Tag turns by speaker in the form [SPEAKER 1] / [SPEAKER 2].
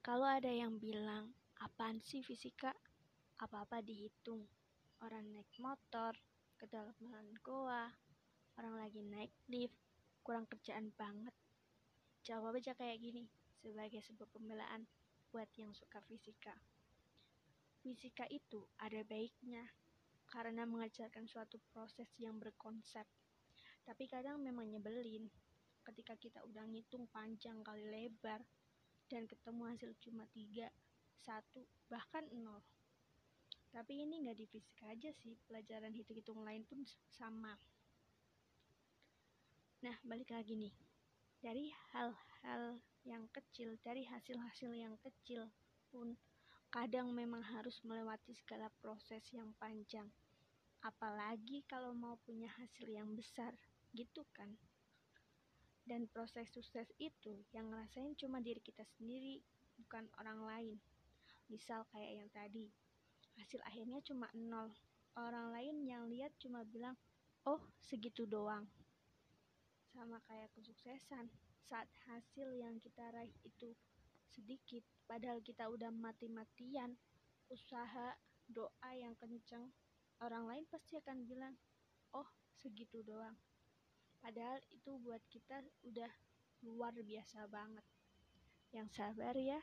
[SPEAKER 1] Kalau ada yang bilang, apaan sih fisika? Apa-apa dihitung. Orang naik motor, kedalaman goa, orang lagi naik lift, kurang kerjaan banget. Jawab aja kayak gini, sebagai sebuah pembelaan buat yang suka fisika. Fisika itu ada baiknya, karena mengajarkan suatu proses yang berkonsep. Tapi kadang memang nyebelin, ketika kita udah ngitung panjang kali lebar, dan ketemu hasil cuma 3, 1, bahkan 0. Tapi ini nggak di fisika aja sih, pelajaran hitung-hitung lain pun sama. Nah, balik lagi nih. Dari hal-hal yang kecil, dari hasil-hasil yang kecil pun kadang memang harus melewati segala proses yang panjang. Apalagi kalau mau punya hasil yang besar, gitu kan? Dan proses sukses itu yang ngerasain cuma diri kita sendiri, bukan orang lain. Misal kayak yang tadi, hasil akhirnya cuma nol. Orang lain yang lihat cuma bilang, oh segitu doang. Sama kayak kesuksesan, saat hasil yang kita raih itu sedikit, padahal kita udah mati-matian, usaha, doa yang kenceng, orang lain pasti akan bilang, oh segitu doang. Padahal itu buat kita udah luar biasa banget. Yang sabar ya.